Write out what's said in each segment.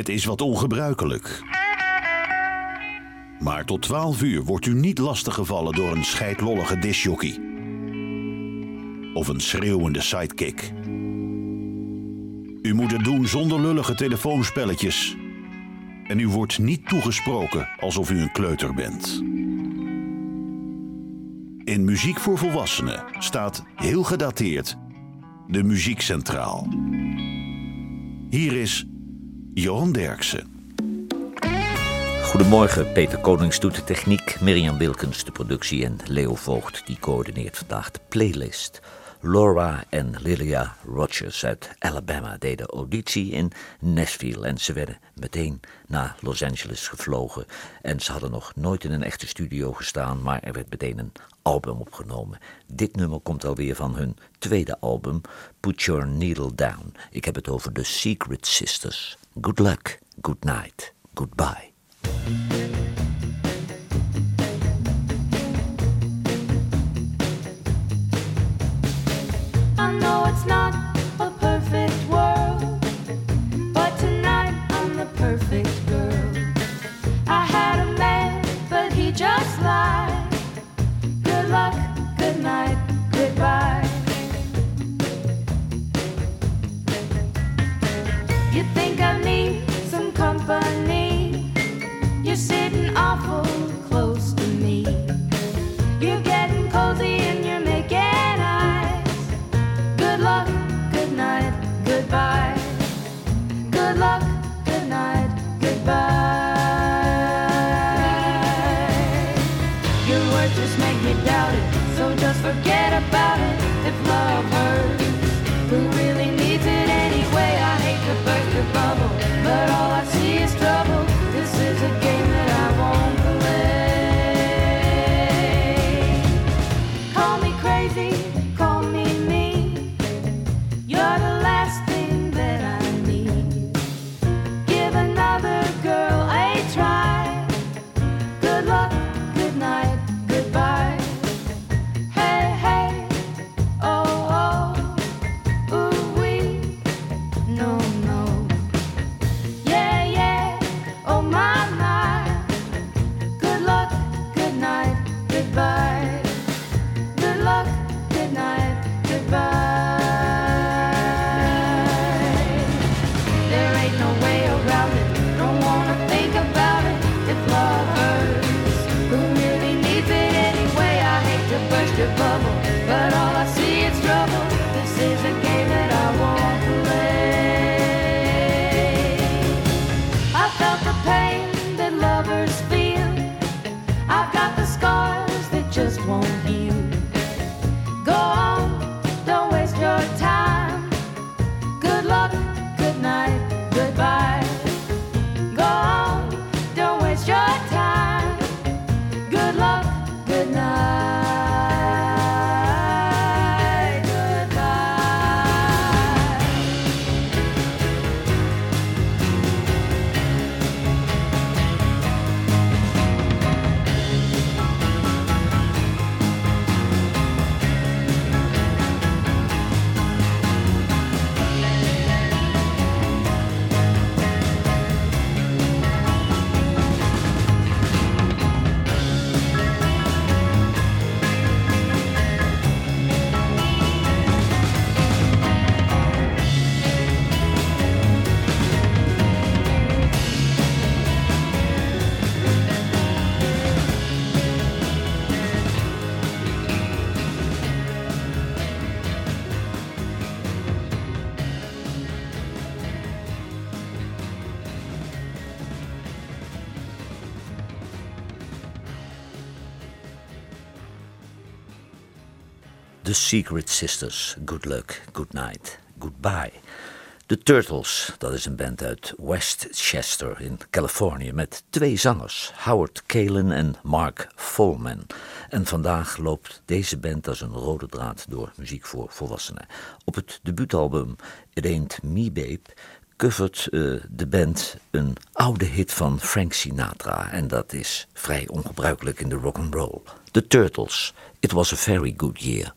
Het is wat ongebruikelijk. Maar tot 12 uur wordt u niet lastiggevallen door een scheidlollige disjockey. Of een schreeuwende sidekick. U moet het doen zonder lullige telefoonspelletjes. En u wordt niet toegesproken alsof u een kleuter bent. In Muziek voor Volwassenen staat heel gedateerd de muziek centraal. Hier is Johan Derksen. Goedemorgen, Peter Konings doet de techniek, Mirjam Wilkens de productie en Leo Voogd die coördineert vandaag de playlist. Laura en Lilia Rogers uit Alabama deden auditie in Nashville en ze werden meteen naar Los Angeles gevlogen. En ze hadden nog nooit in een echte studio gestaan, maar er werd meteen een album opgenomen. Dit nummer komt alweer van hun tweede album, Put Your Needle Down. Ik heb het over The Secret Sisters. Good luck, good night, goodbye. It's not Secret Sisters, Good Luck, Good Night, Goodbye. The Turtles, dat is een band uit Westchester in Californië met twee zangers, Howard Kalen en Mark Folman. En vandaag loopt deze band als een rode draad door muziek voor volwassenen. Op het debuutalbum It Ain't Me Babe covert eh, de band een oude hit van Frank Sinatra en dat is vrij ongebruikelijk in de rock and roll. The Turtles, It Was a Very Good Year.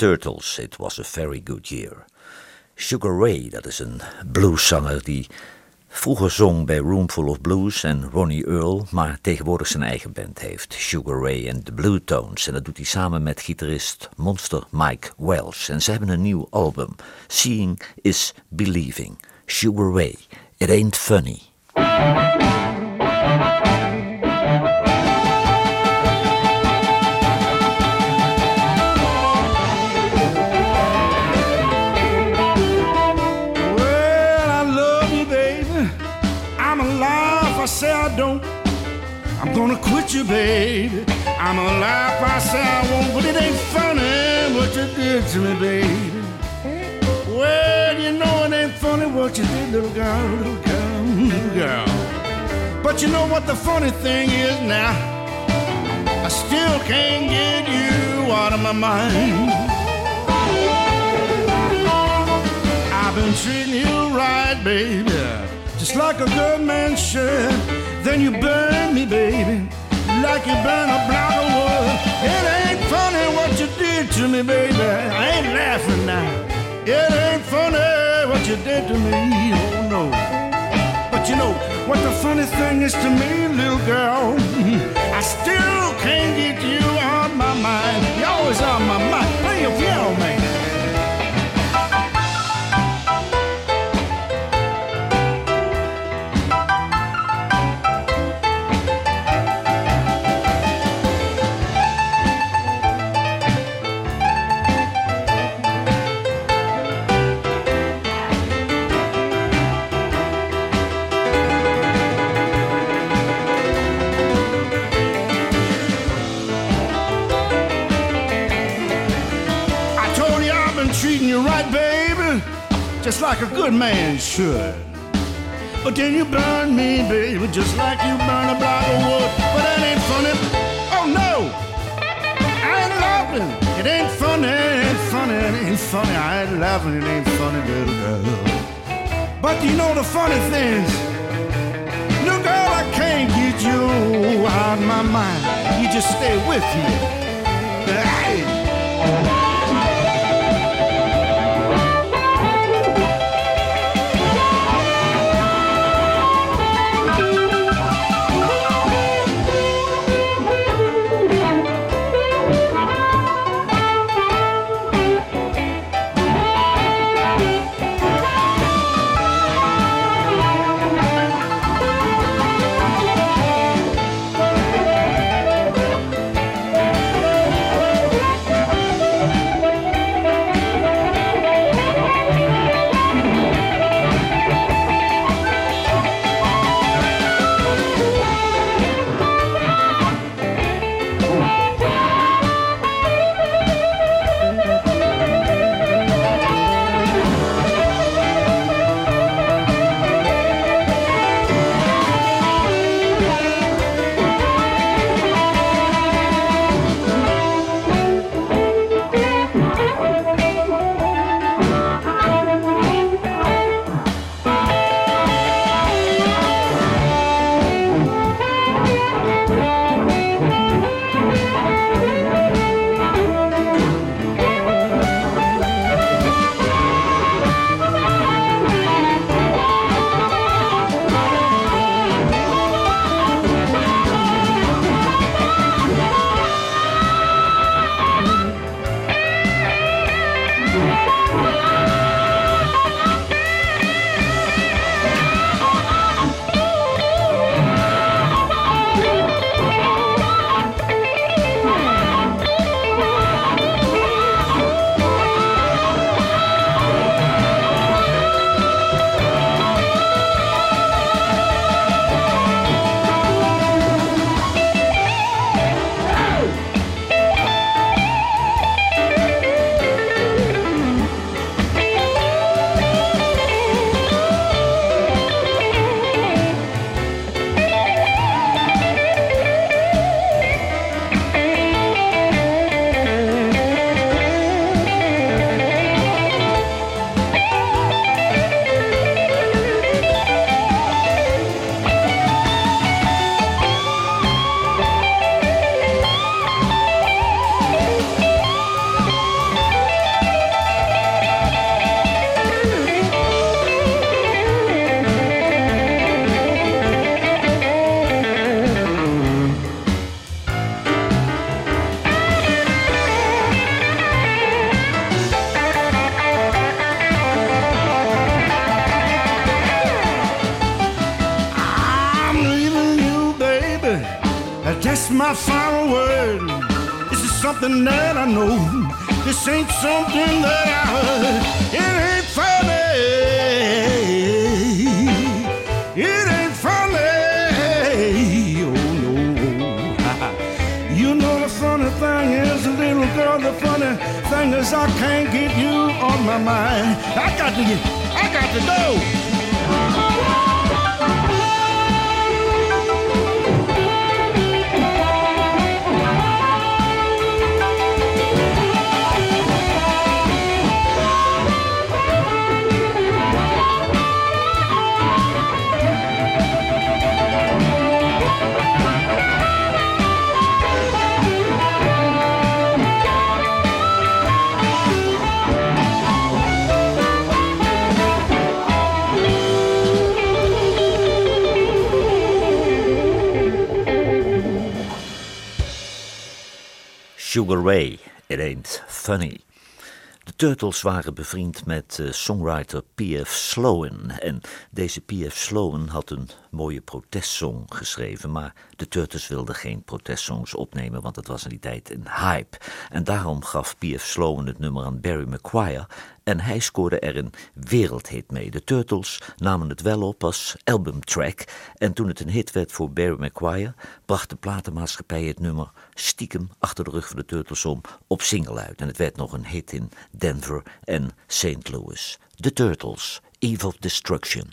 Turtles, It Was a Very Good Year. Sugar Ray, dat is een blueszanger die vroeger zong bij Roomful of Blues en Ronnie Earl, maar tegenwoordig zijn eigen band heeft, Sugar Ray and the Blue Tones. En dat doet hij samen met gitarist Monster Mike Welsh. En ze hebben een nieuw album, Seeing is Believing. Sugar Ray, It Ain't Funny. If I say I won't, but it ain't funny what you did to me, baby. Well, you know it ain't funny what you did, little girl, little girl, little girl. But you know what the funny thing is now? I still can't get you out of my mind. I've been treating you right, baby, just like a good man should. Then you burn me, baby, like you burn a block of. It ain't funny what you did to me, baby. I ain't laughing now. It ain't funny what you did to me, oh no. But you know what the funny thing is to me, little girl? I still can't get you out my mind. You always on my mind. Play your piano, man. Like a good man should. But then you burn me, baby, just like you burn a block of wood. But that ain't funny. Oh no, I ain't laughing. It ain't funny, it ain't funny, it ain't funny. I ain't laughing, it ain't funny, little girl. But you know the funny things. Little girl, I can't get you out of my mind. You just stay with me. Hey. I got to I got to go. Sugar Ray, It Ain't Funny. De Turtles waren bevriend met eh, songwriter P.F. Sloan. En deze P.F. Sloan had een mooie protestsong geschreven. Maar de Turtles wilden geen protestsongs opnemen, want het was in die tijd een hype. En daarom gaf P.F. Sloan het nummer aan Barry McGuire. En hij scoorde er een wereldhit mee. De Turtles namen het wel op als albumtrack. En toen het een hit werd voor Barry McGuire, bracht de platenmaatschappij het nummer stiekem achter de rug van de Turtles om op single uit. En het werd nog een hit in Denver en St. Louis. The Turtles, Eve of Destruction.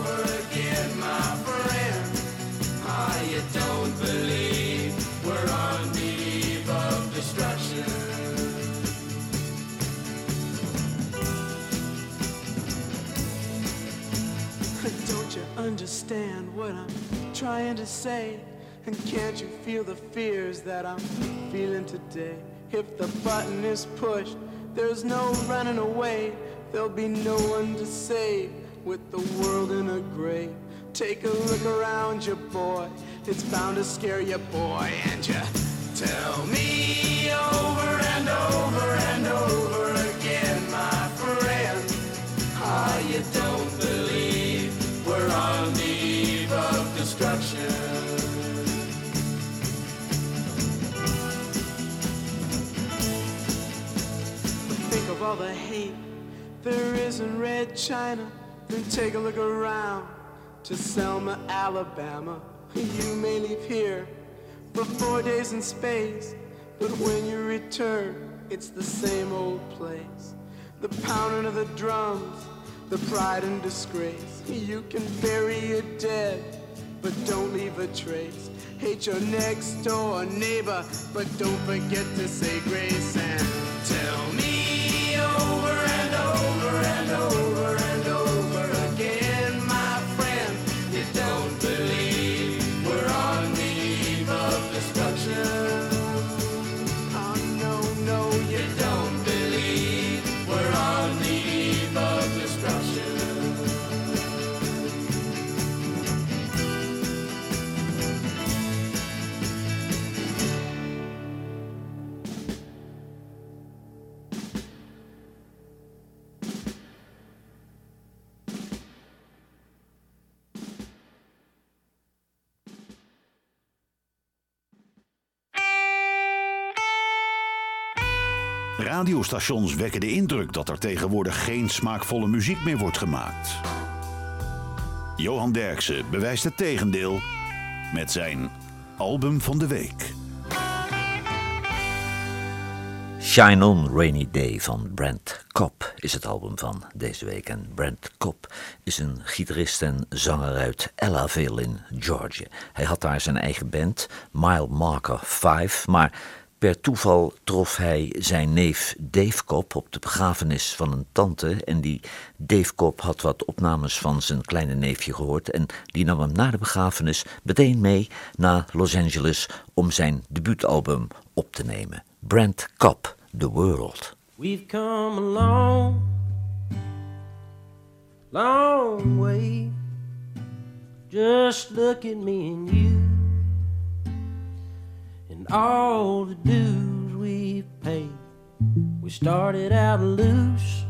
understand what I'm trying to say? And can't you feel the fears that I'm feeling today? If the button is pushed, there's no running away. There'll be no one to save with the world in a grave. Take a look around you, boy. It's bound to scare you, boy. And you tell me over and over and over again, my friend. Ah, you don't all the hate there is in Red China. Then take a look around to Selma, Alabama. You may leave here for four days in space, but when you return, it's the same old place. The pounding of the drums, the pride and disgrace. You can bury your dead, but don't leave a trace. Hate your next door neighbor, but don't forget to say grace and tell me over and over and over Radiostations wekken de indruk dat er tegenwoordig geen smaakvolle muziek meer wordt gemaakt. Johan Derksen bewijst het tegendeel met zijn album van de week. Shine On Rainy Day van Brent Cobb is het album van deze week. En Brent Cobb is een gitarist en zanger uit Ellaville in Georgia. Hij had daar zijn eigen band, Mile Marker 5, maar Per toeval trof hij zijn neef Dave Kop op de begrafenis van een tante. En die Dave Kop had wat opnames van zijn kleine neefje gehoord. En die nam hem na de begrafenis meteen mee naar Los Angeles om zijn debuutalbum op te nemen. Brent Cobb, The World. We've come a long, long way. Just look at me and you, all the dues we've paid. We started out loose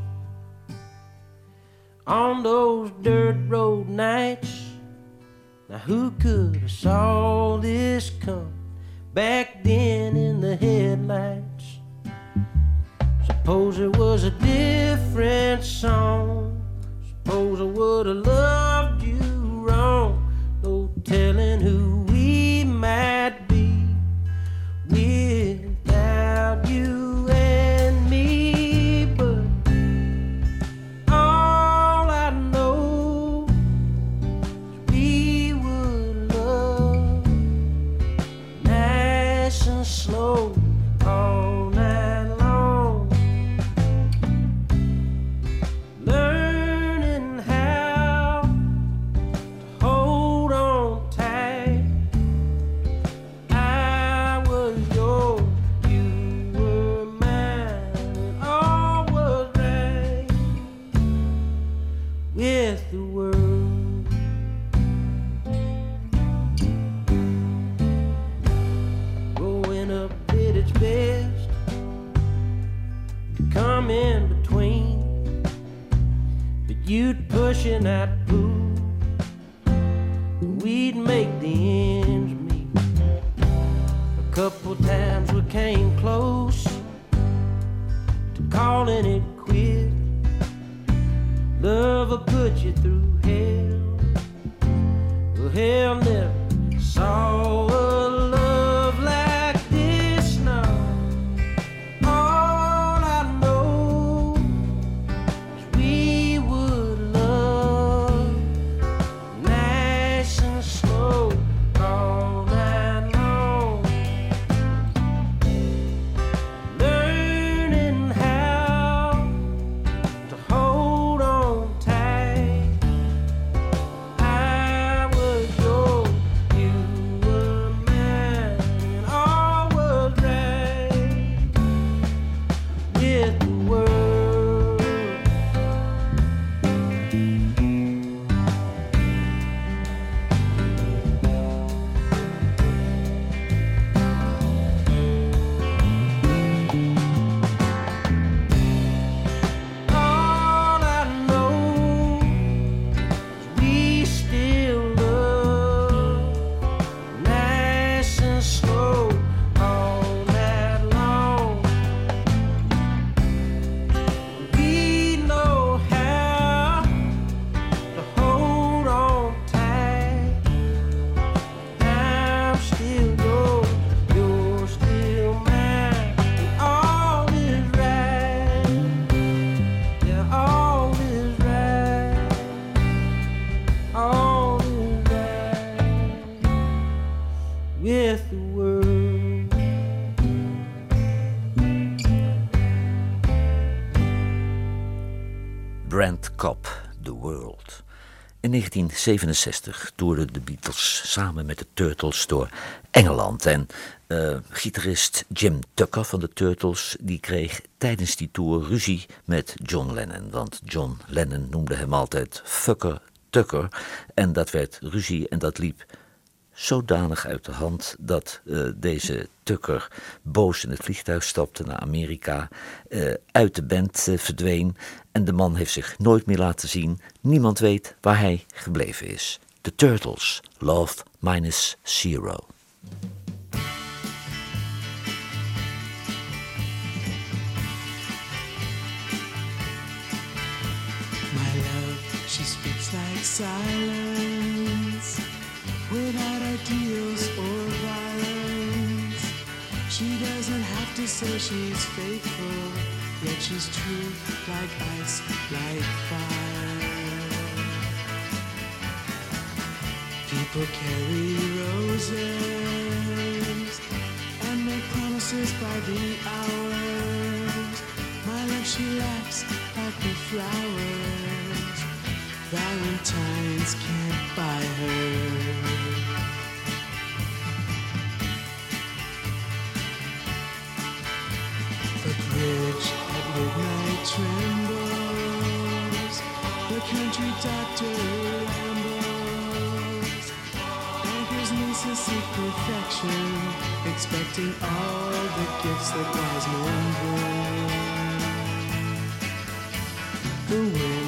on those dirt road nights. Now who could have saw this come back then in the headlights? Suppose it was a different song. Suppose I would have loved you wrong. No telling who in that pool. We'd make the ends meet. A couple times we came close to calling it quits. Love will put you through hell. Well, hell never saw 1967 toerden de Beatles samen met de Turtles door Engeland. En eh, gitarist Jim Tucker van de Turtles die kreeg tijdens die tour ruzie met John Lennon. Want John Lennon noemde hem altijd Fucker Tucker. En dat werd ruzie en dat liep zodanig uit de hand dat eh, deze Tucker boos in het vliegtuig stapte naar Amerika, eh, uit de band eh, verdween en de man heeft zich nooit meer laten zien. Niemand weet waar hij gebleven is. The Turtles, Love Minus Zero. My love, she speaks like silence, say she's faithful, yet she's true like ice, like fire. People carry roses and make promises by the hours. My love, she laughs like the flowers. Valentines can't buy her. country doctor rambles. Anchors nieces seek perfection, expecting all the gifts that wise men bring. The world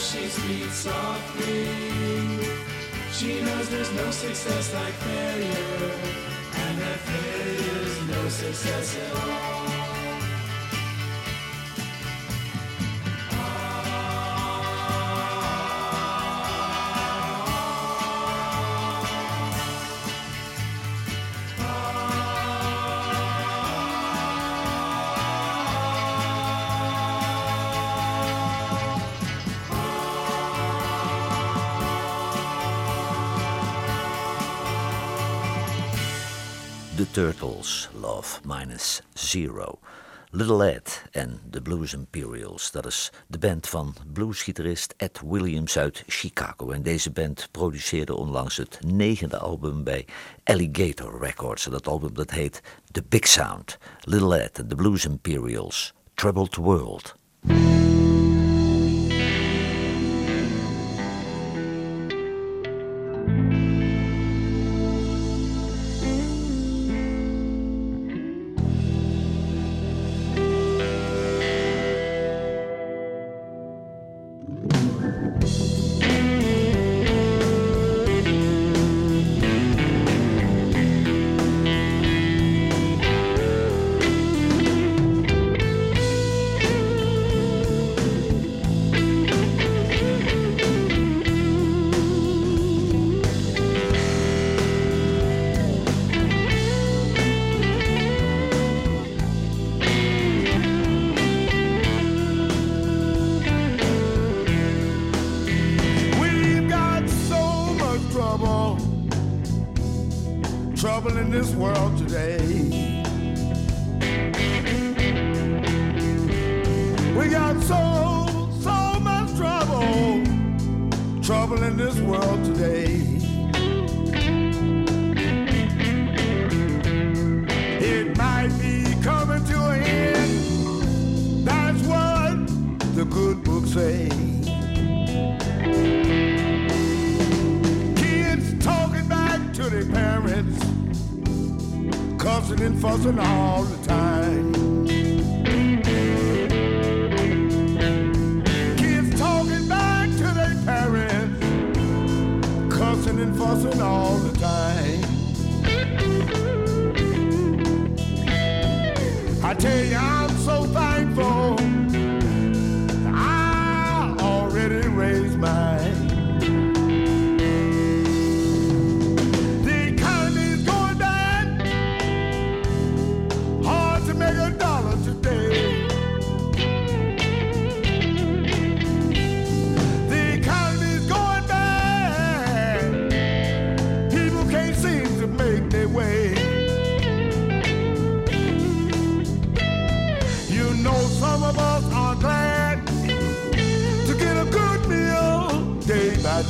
she speaks softly. She knows there's no success like failure, and that failure's no success at all. Turtles, Love Minus Zero. Little Ed en The Blues Imperials. Dat is de band van bluesgitarist Ed Williams uit Chicago. En deze band produceerde onlangs het negende album bij Alligator Records. En dat album dat heet The Big Sound. Little Ed en The Blues Imperials. Troubled World.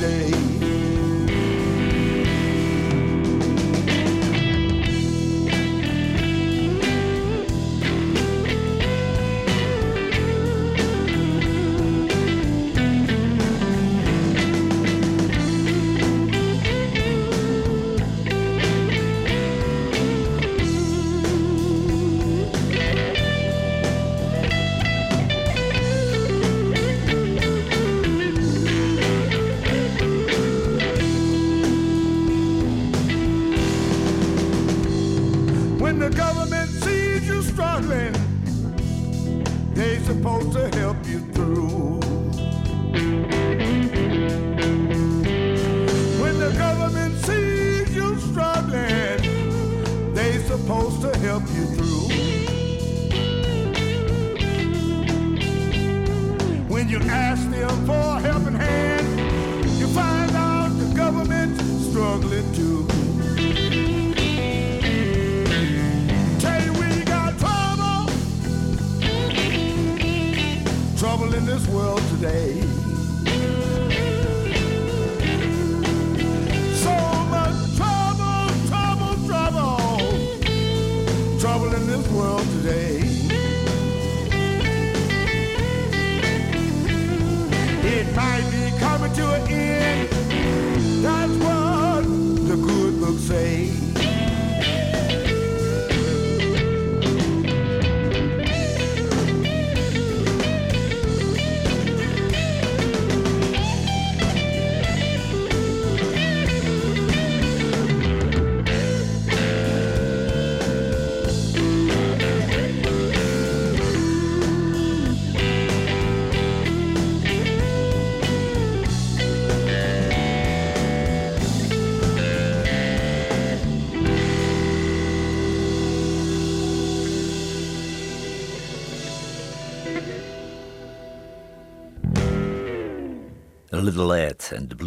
day. time.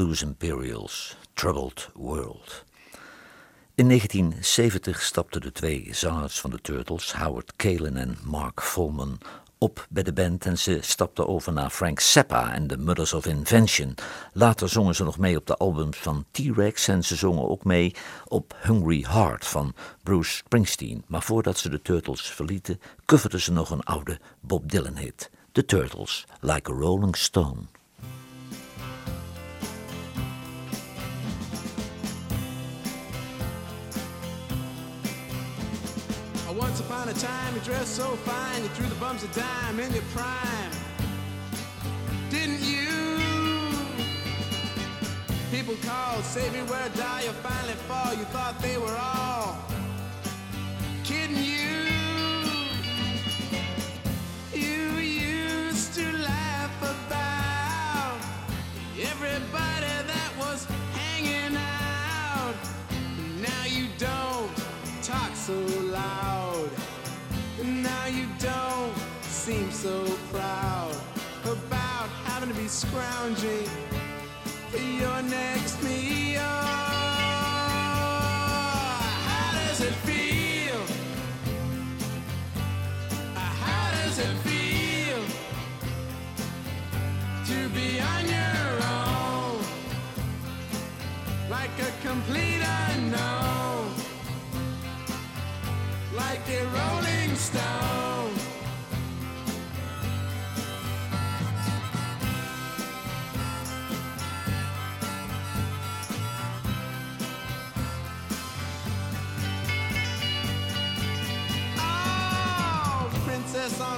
Blues Imperials, Troubled World. In 1970 stapten de twee zangers van de Turtles, Howard Kalen en Mark Volman, op bij de band en ze stapten over naar Frank Zappa en de Mothers of Invention. Later zongen ze nog mee op de albums van T-Rex en ze zongen ook mee op Hungry Heart van Bruce Springsteen. Maar voordat ze de Turtles verlieten, coverden ze nog een oude Bob Dylan hit. The Turtles, Like a Rolling Stone. Time, you dressed so fine, you threw the bums a dime in your prime. Didn't you? People called, say beware, die, you'll finally fall. You thought they were all seem so proud about having to be scrounging for your next meal. How does it feel? How does it feel to be on your own? Like a complete unknown like a rolling stone.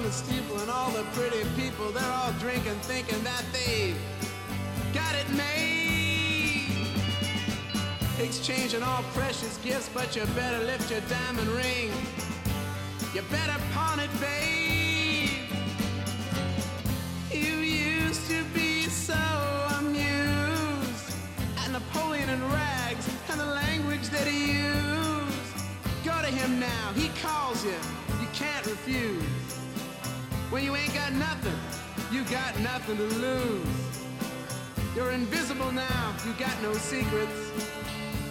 The steeple and all the pretty people, they're all drinking, thinking that they've got it made exchanging all precious gifts, but you better lift your diamond ring. You better pawn it, babe. You used to be so amused at Napoleon and rags and the language that he used. Go to him now, he calls you. You can't refuse. When you ain't got nothing, you got nothing to lose. You're invisible now, you got no secrets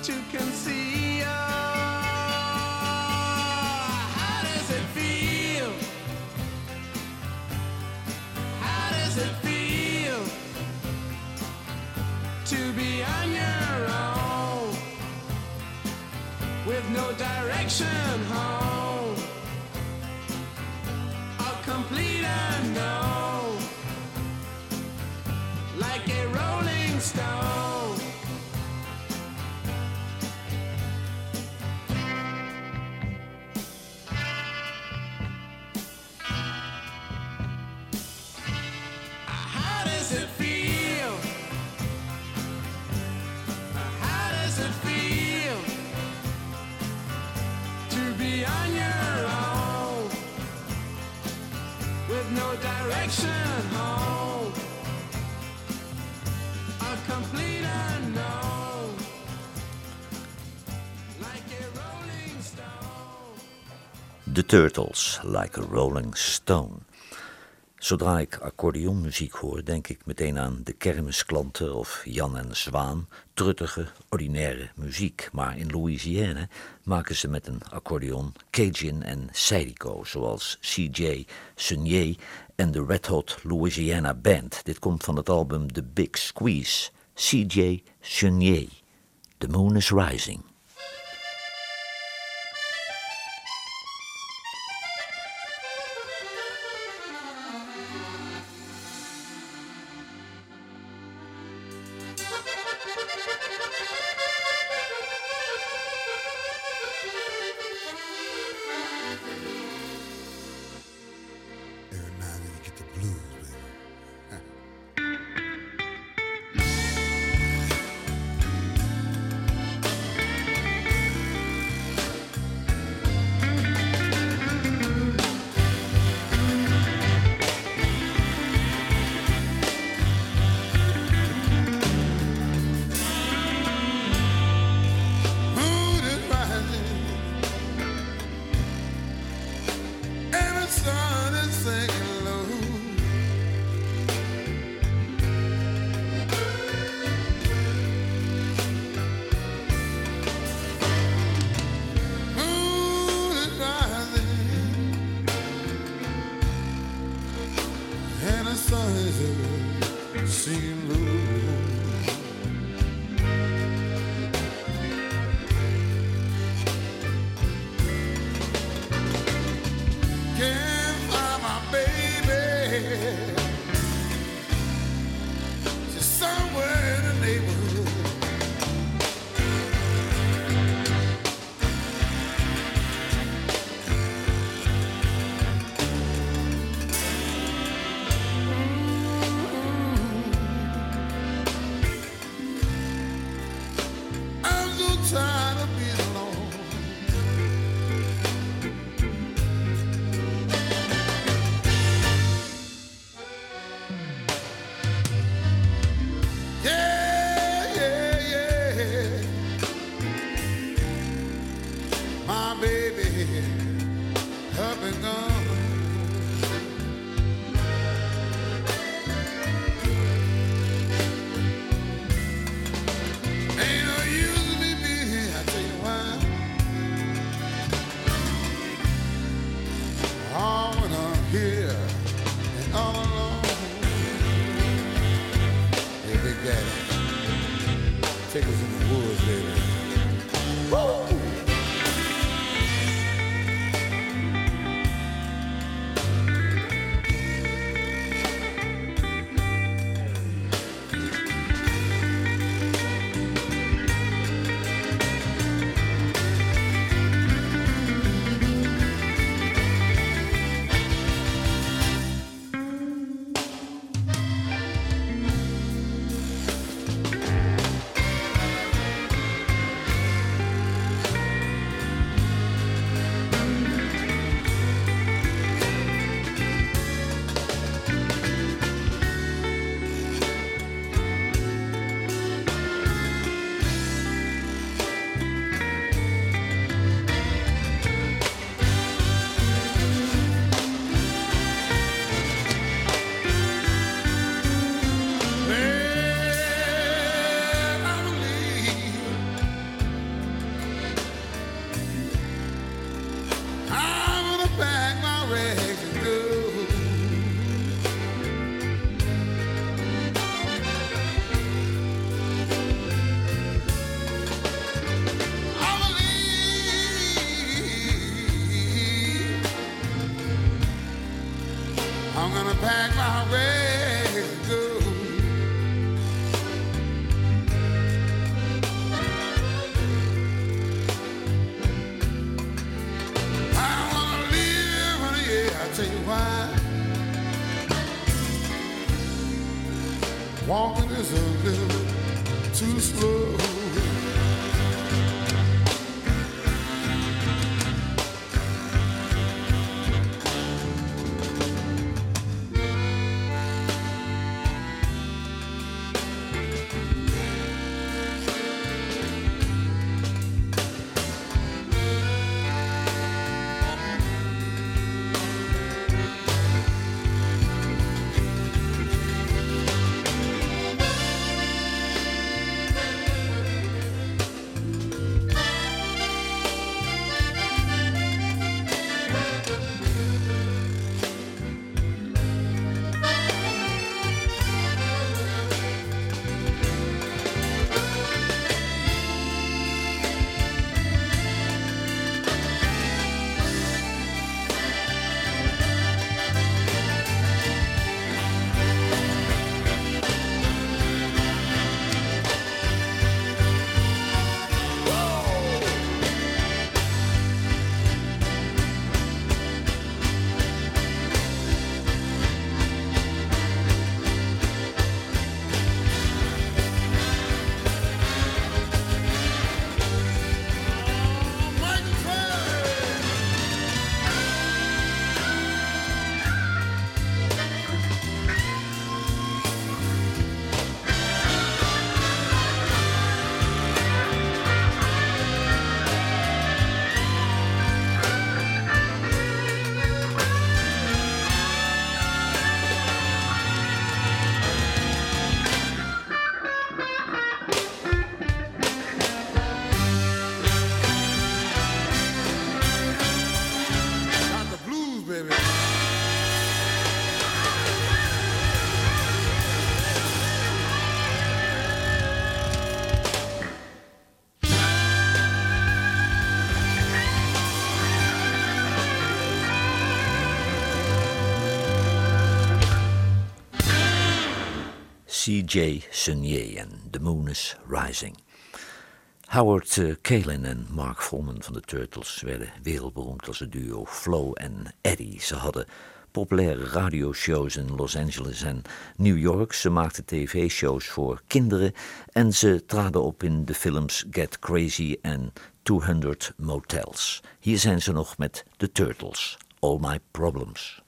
to conceal. How does it feel? How does it feel to be on your own with no direction home? complete, I. Like a rolling stone. direction complete The Turtles, like a rolling stone. Zodra ik accordeonmuziek hoor, denk ik meteen aan de kermisklanten of Jan en Zwaan. Truttige, ordinaire muziek. Maar in Louisiana maken ze met een accordeon Cajun en Zydeco, zoals C.J. Sunier en de Red Hot Louisiana Band. Dit komt van het album The Big Squeeze, CJ Chenier. The Moon is Rising. En The Moon is Rising. Howard uh, en Mark Volman van de Turtles werden wereldberoemd als het duo Flo en Eddie. Ze hadden populaire radioshows in Los Angeles en New York. Ze maakten tv-shows voor kinderen en ze traden op in de films Get Crazy en 200 Motels. Hier zijn ze nog met de Turtles, All My Problems.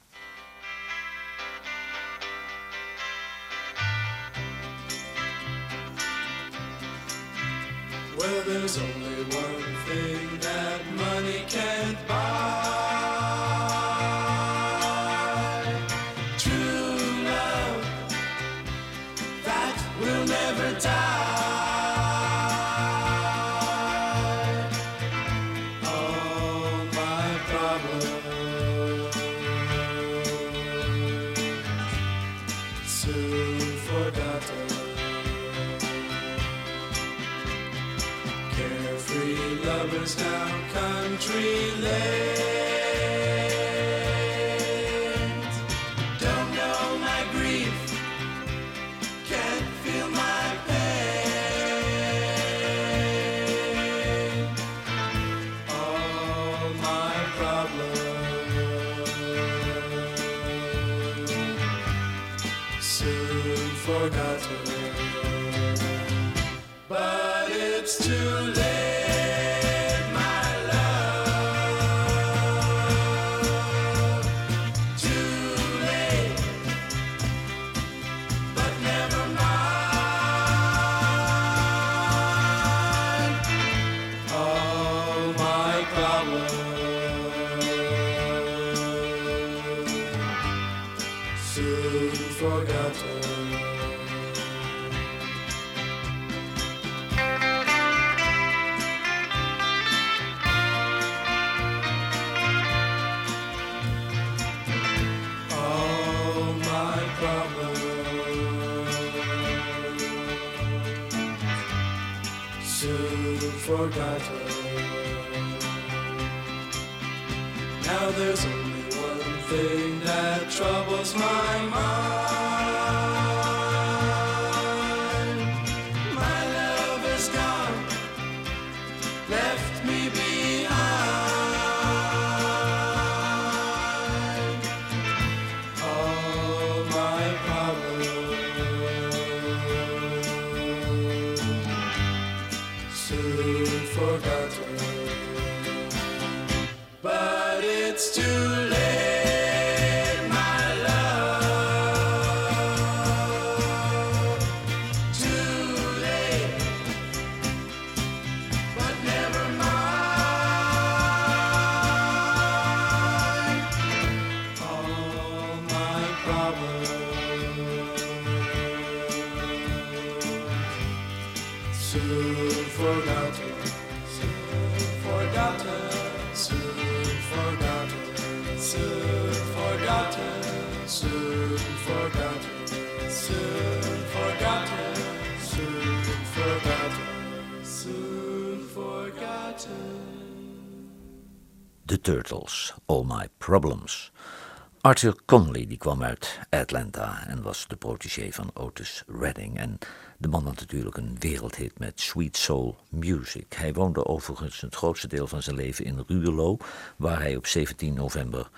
Well, there's only one my problems soon forgotten. But it's too late, Turtles, All My Problems. Arthur Conley die kwam uit Atlanta en was de protégé van Otis Redding. En de man had natuurlijk een wereldhit met Sweet Soul Music. Hij woonde overigens het grootste deel van zijn leven in Ruurlo, waar hij op 17 november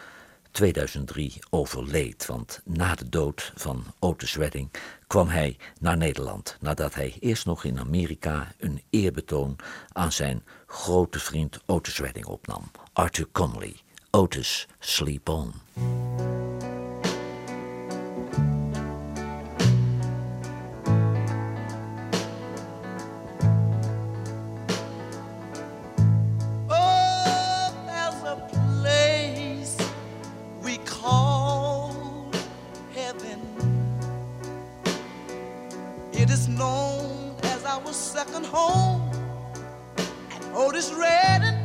2003 overleed. Want na de dood van Otis Redding kwam hij naar Nederland. Nadat hij eerst nog in Amerika een eerbetoon aan zijn grote vriend Otis Redding opnam. Arthur Conley, Otis Sleep On. Home, and Otis Redding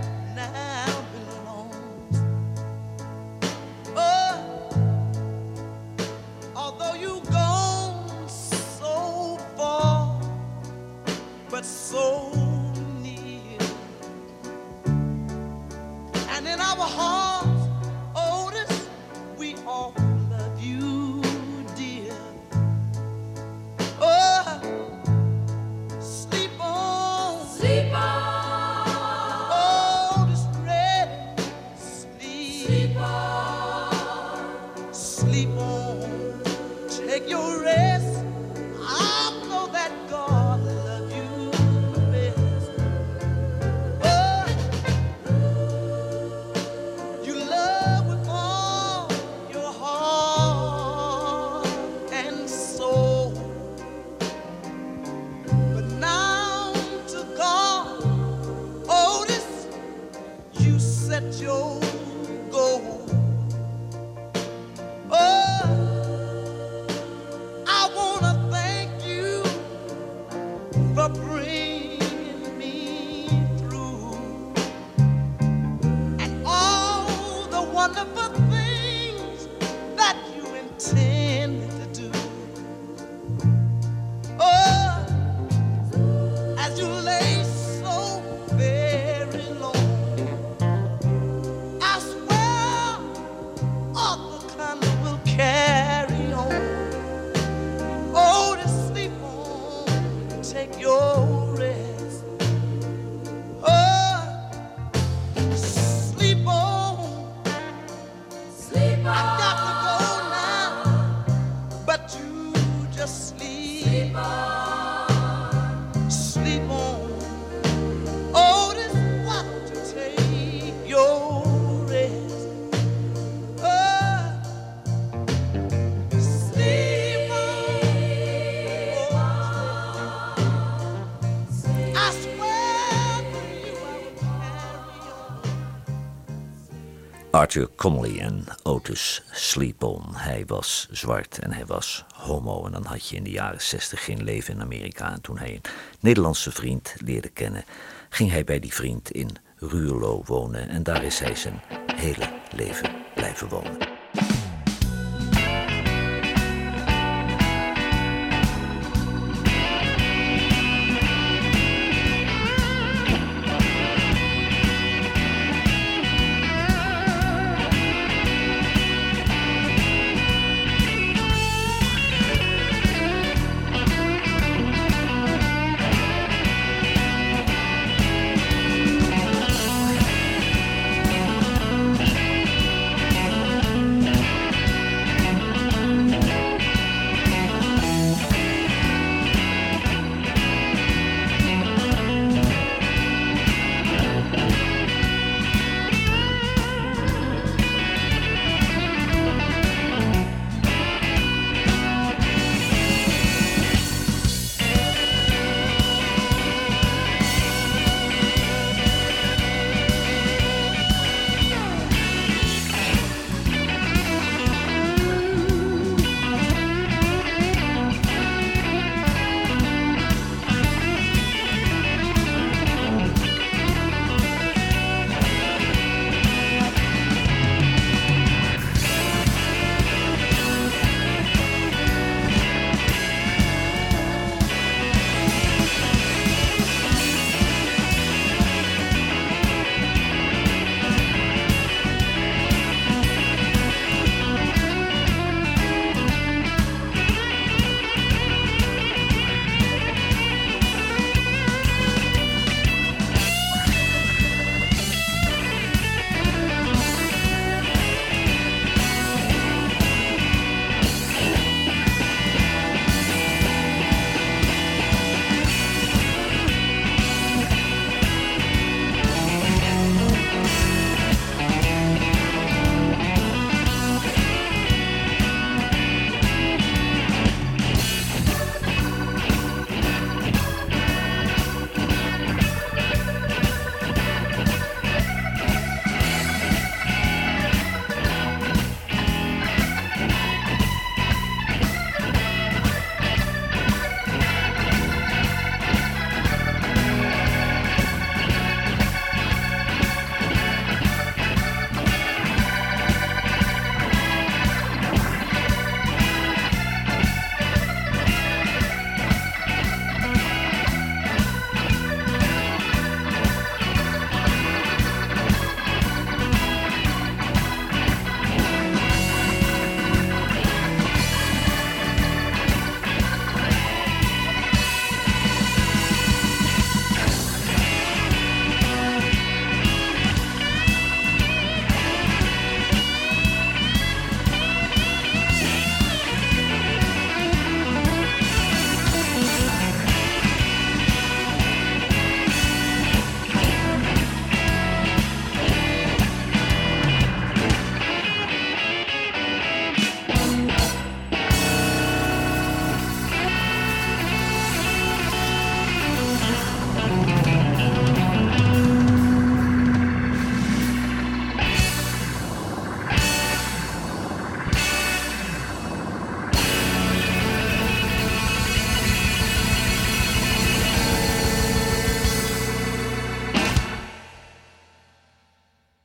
Arthur Connolly en Otis Sleepon. Hij was zwart en hij was homo. En dan had je in de jaren zestig geen leven in Amerika. En toen hij een Nederlandse vriend leerde kennen, ging hij bij die vriend in Ruurlo wonen. En daar is hij zijn hele leven blijven wonen.